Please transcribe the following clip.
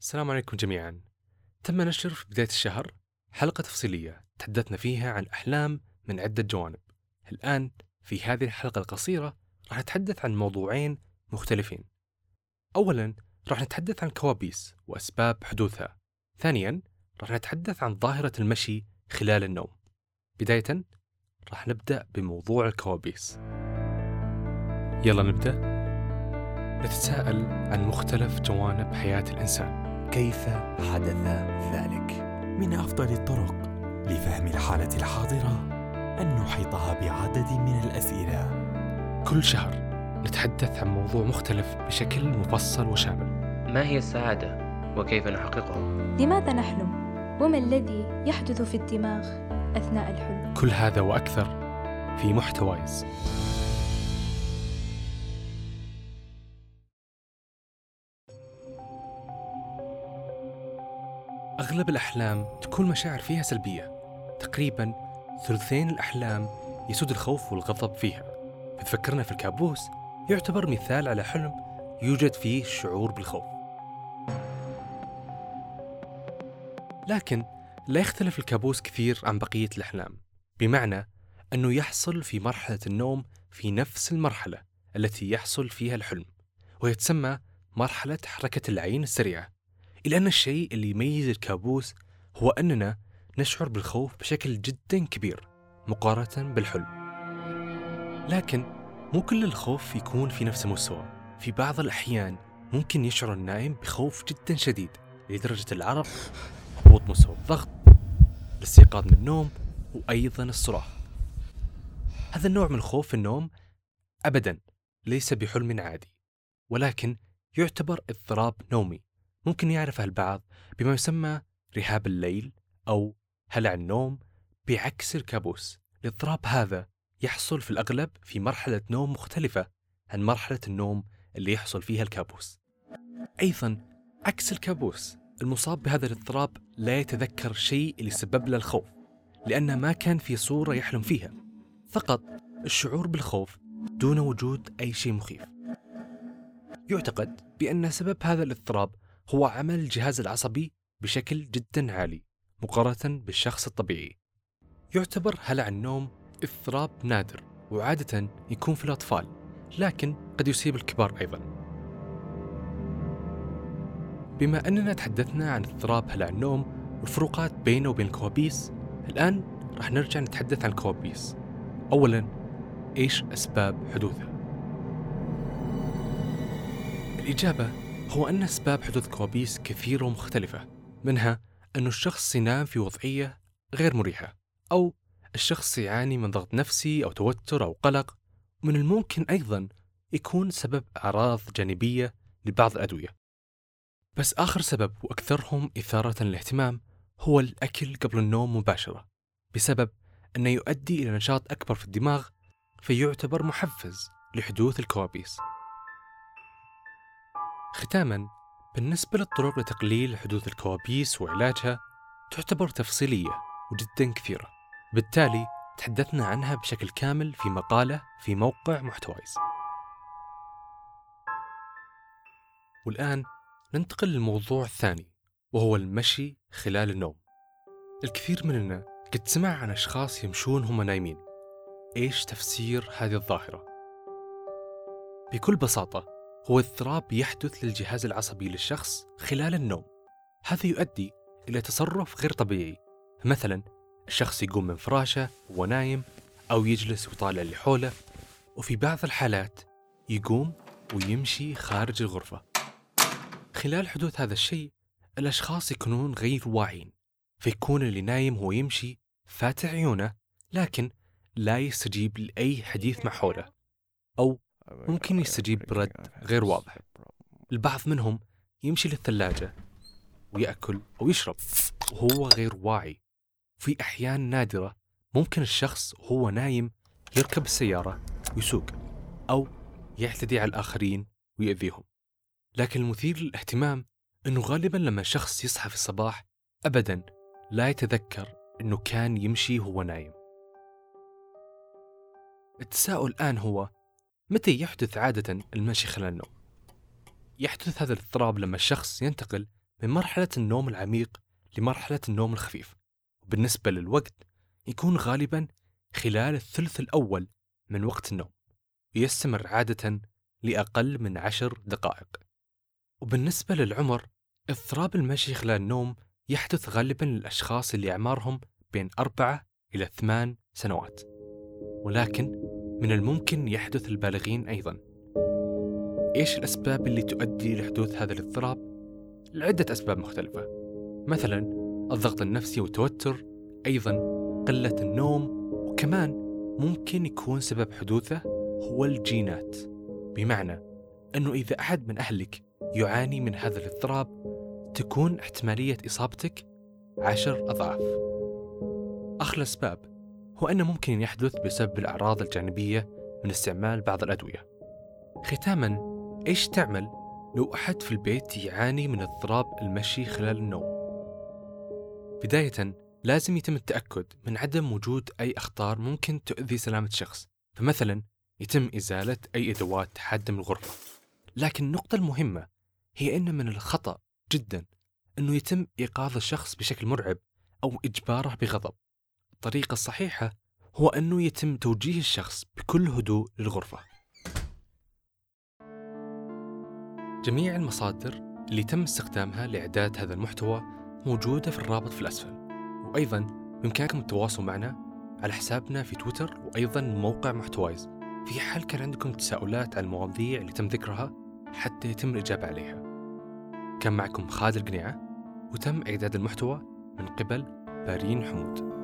السلام عليكم جميعا. تم نشر في بداية الشهر حلقة تفصيلية تحدثنا فيها عن الأحلام من عدة جوانب. الآن في هذه الحلقة القصيرة راح نتحدث عن موضوعين مختلفين. أولا راح نتحدث عن الكوابيس وأسباب حدوثها. ثانيا راح نتحدث عن ظاهرة المشي خلال النوم. بداية راح نبدأ بموضوع الكوابيس. يلا نبدأ. نتساءل عن مختلف جوانب حياة الإنسان. كيف حدث ذلك؟ من أفضل الطرق لفهم الحالة الحاضرة أن نحيطها بعدد من الأسئلة كل شهر نتحدث عن موضوع مختلف بشكل مفصل وشامل ما هي السعادة وكيف نحققها؟ لماذا نحلم؟ وما الذي يحدث في الدماغ أثناء الحلم؟ كل هذا وأكثر في محتوايز أغلب الأحلام تكون مشاعر فيها سلبية. تقريبا ثلثين الأحلام يسود الخوف والغضب فيها. فتفكرنا في الكابوس يعتبر مثال على حلم يوجد فيه شعور بالخوف. لكن لا يختلف الكابوس كثير عن بقية الأحلام بمعنى أنه يحصل في مرحلة النوم في نفس المرحلة التي يحصل فيها الحلم وهي تسمى مرحلة حركة العين السريعة. إلا أن الشيء اللي يميز الكابوس هو أننا نشعر بالخوف بشكل جدا كبير مقارنة بالحلم. لكن مو كل الخوف يكون في نفس المستوى في بعض الأحيان ممكن يشعر النائم بخوف جدا شديد لدرجة العرق هبوط مستوى الضغط الاستيقاظ من النوم وأيضا الصراخ. هذا النوع من الخوف في النوم أبدا ليس بحلم عادي ولكن يعتبر اضطراب نومي. ممكن يعرفها البعض بما يسمى رهاب الليل أو هلع النوم بعكس الكابوس. الاضطراب هذا يحصل في الأغلب في مرحلة نوم مختلفة عن مرحلة النوم اللي يحصل فيها الكابوس. أيضا عكس الكابوس المصاب بهذا الاضطراب لا يتذكر شيء اللي سبب له الخوف لأنه ما كان في صورة يحلم فيها. فقط الشعور بالخوف دون وجود أي شيء مخيف. يعتقد بأن سبب هذا الاضطراب هو عمل الجهاز العصبي بشكل جدا عالي مقارنة بالشخص الطبيعي. يعتبر هلع النوم اضطراب نادر وعادة يكون في الأطفال لكن قد يصيب الكبار أيضا. بما أننا تحدثنا عن اضطراب هلع النوم والفروقات بينه وبين الكوابيس الآن راح نرجع نتحدث عن الكوابيس. أولا إيش أسباب حدوثها؟ الإجابة هو أن أسباب حدوث كوابيس كثيرة ومختلفة منها أن الشخص ينام في وضعية غير مريحة أو الشخص يعاني من ضغط نفسي أو توتر أو قلق. من الممكن أيضا يكون سبب أعراض جانبية لبعض الأدوية. بس آخر سبب وأكثرهم إثارة للاهتمام هو الأكل قبل النوم مباشرة بسبب أنه يؤدي إلى نشاط أكبر في الدماغ فيعتبر محفز لحدوث الكوابيس. ختاما بالنسبة للطرق لتقليل حدوث الكوابيس وعلاجها تعتبر تفصيلية وجدا كثيرة. بالتالي تحدثنا عنها بشكل كامل في مقالة في موقع محتوايز والآن ننتقل للموضوع الثاني وهو المشي خلال النوم. الكثير مننا قد سمع عن أشخاص يمشون هم نايمين. إيش تفسير هذه الظاهرة؟ بكل بساطة هو اضطراب يحدث للجهاز العصبي للشخص خلال النوم. هذا يؤدي إلى تصرف غير طبيعي. مثلا الشخص يقوم من فراشه وهو نايم أو يجلس ويطالع اللي حوله وفي بعض الحالات يقوم ويمشي خارج الغرفة. خلال حدوث هذا الشيء الأشخاص يكونون غير واعين فيكون اللي نايم هو يمشي فاتح عيونه لكن لا يستجيب لأي حديث مع حوله أو ممكن يستجيب برد غير واضح. البعض منهم يمشي للثلاجة ويأكل أو يشرب. وهو غير واعي. في أحيان نادرة ممكن الشخص وهو نايم يركب السيارة ويسوق أو يعتدي على الآخرين ويأذيهم. لكن المثير للاهتمام أنه غالبا لما الشخص يصحى في الصباح أبدا لا يتذكر أنه كان يمشي وهو نايم. التساؤل الآن هو متى يحدث عادة المشي خلال النوم؟ يحدث هذا الاضطراب لما الشخص ينتقل من مرحلة النوم العميق لمرحلة النوم الخفيف. وبالنسبة للوقت يكون غالبا خلال الثلث الأول من وقت النوم. ويستمر عادة لأقل من عشر دقائق. وبالنسبة للعمر اضطراب المشي خلال النوم يحدث غالبا للأشخاص اللي أعمارهم بين أربعة إلى ثمان سنوات. ولكن من الممكن يحدث للبالغين أيضا. إيش الأسباب اللي تؤدي لحدوث هذا الاضطراب؟ لعدة أسباب مختلفة. مثلا الضغط النفسي والتوتر أيضا قلة النوم وكمان ممكن يكون سبب حدوثه هو الجينات. بمعنى أنه إذا أحد من أهلك يعاني من هذا الاضطراب تكون احتمالية إصابتك عشر أضعاف. أخر الأسباب هو أنه ممكن يحدث بسبب الأعراض الجانبية من استعمال بعض الأدوية. ختاما إيش تعمل لو أحد في البيت يعاني من اضطراب المشي خلال النوم؟ بداية لازم يتم التأكد من عدم وجود أي أخطار ممكن تؤذي سلامة الشخص فمثلا يتم إزالة أي أدوات حادة من الغرفة. لكن النقطة المهمة هي أن من الخطأ جدا أنه يتم إيقاظ الشخص بشكل مرعب أو إجباره بغضب. الطريقة الصحيحة هو أنه يتم توجيه الشخص بكل هدوء للغرفة. جميع المصادر اللي تم استخدامها لإعداد هذا المحتوى موجودة في الرابط في الأسفل. وأيضا بإمكانكم التواصل معنا على حسابنا في تويتر وأيضا موقع محتوايز. في حال كان عندكم تساؤلات عن المواضيع اللي تم ذكرها حتى يتم الإجابة عليها. كان معكم خالد القنيعة وتم إعداد المحتوى من قبل بارين حمود.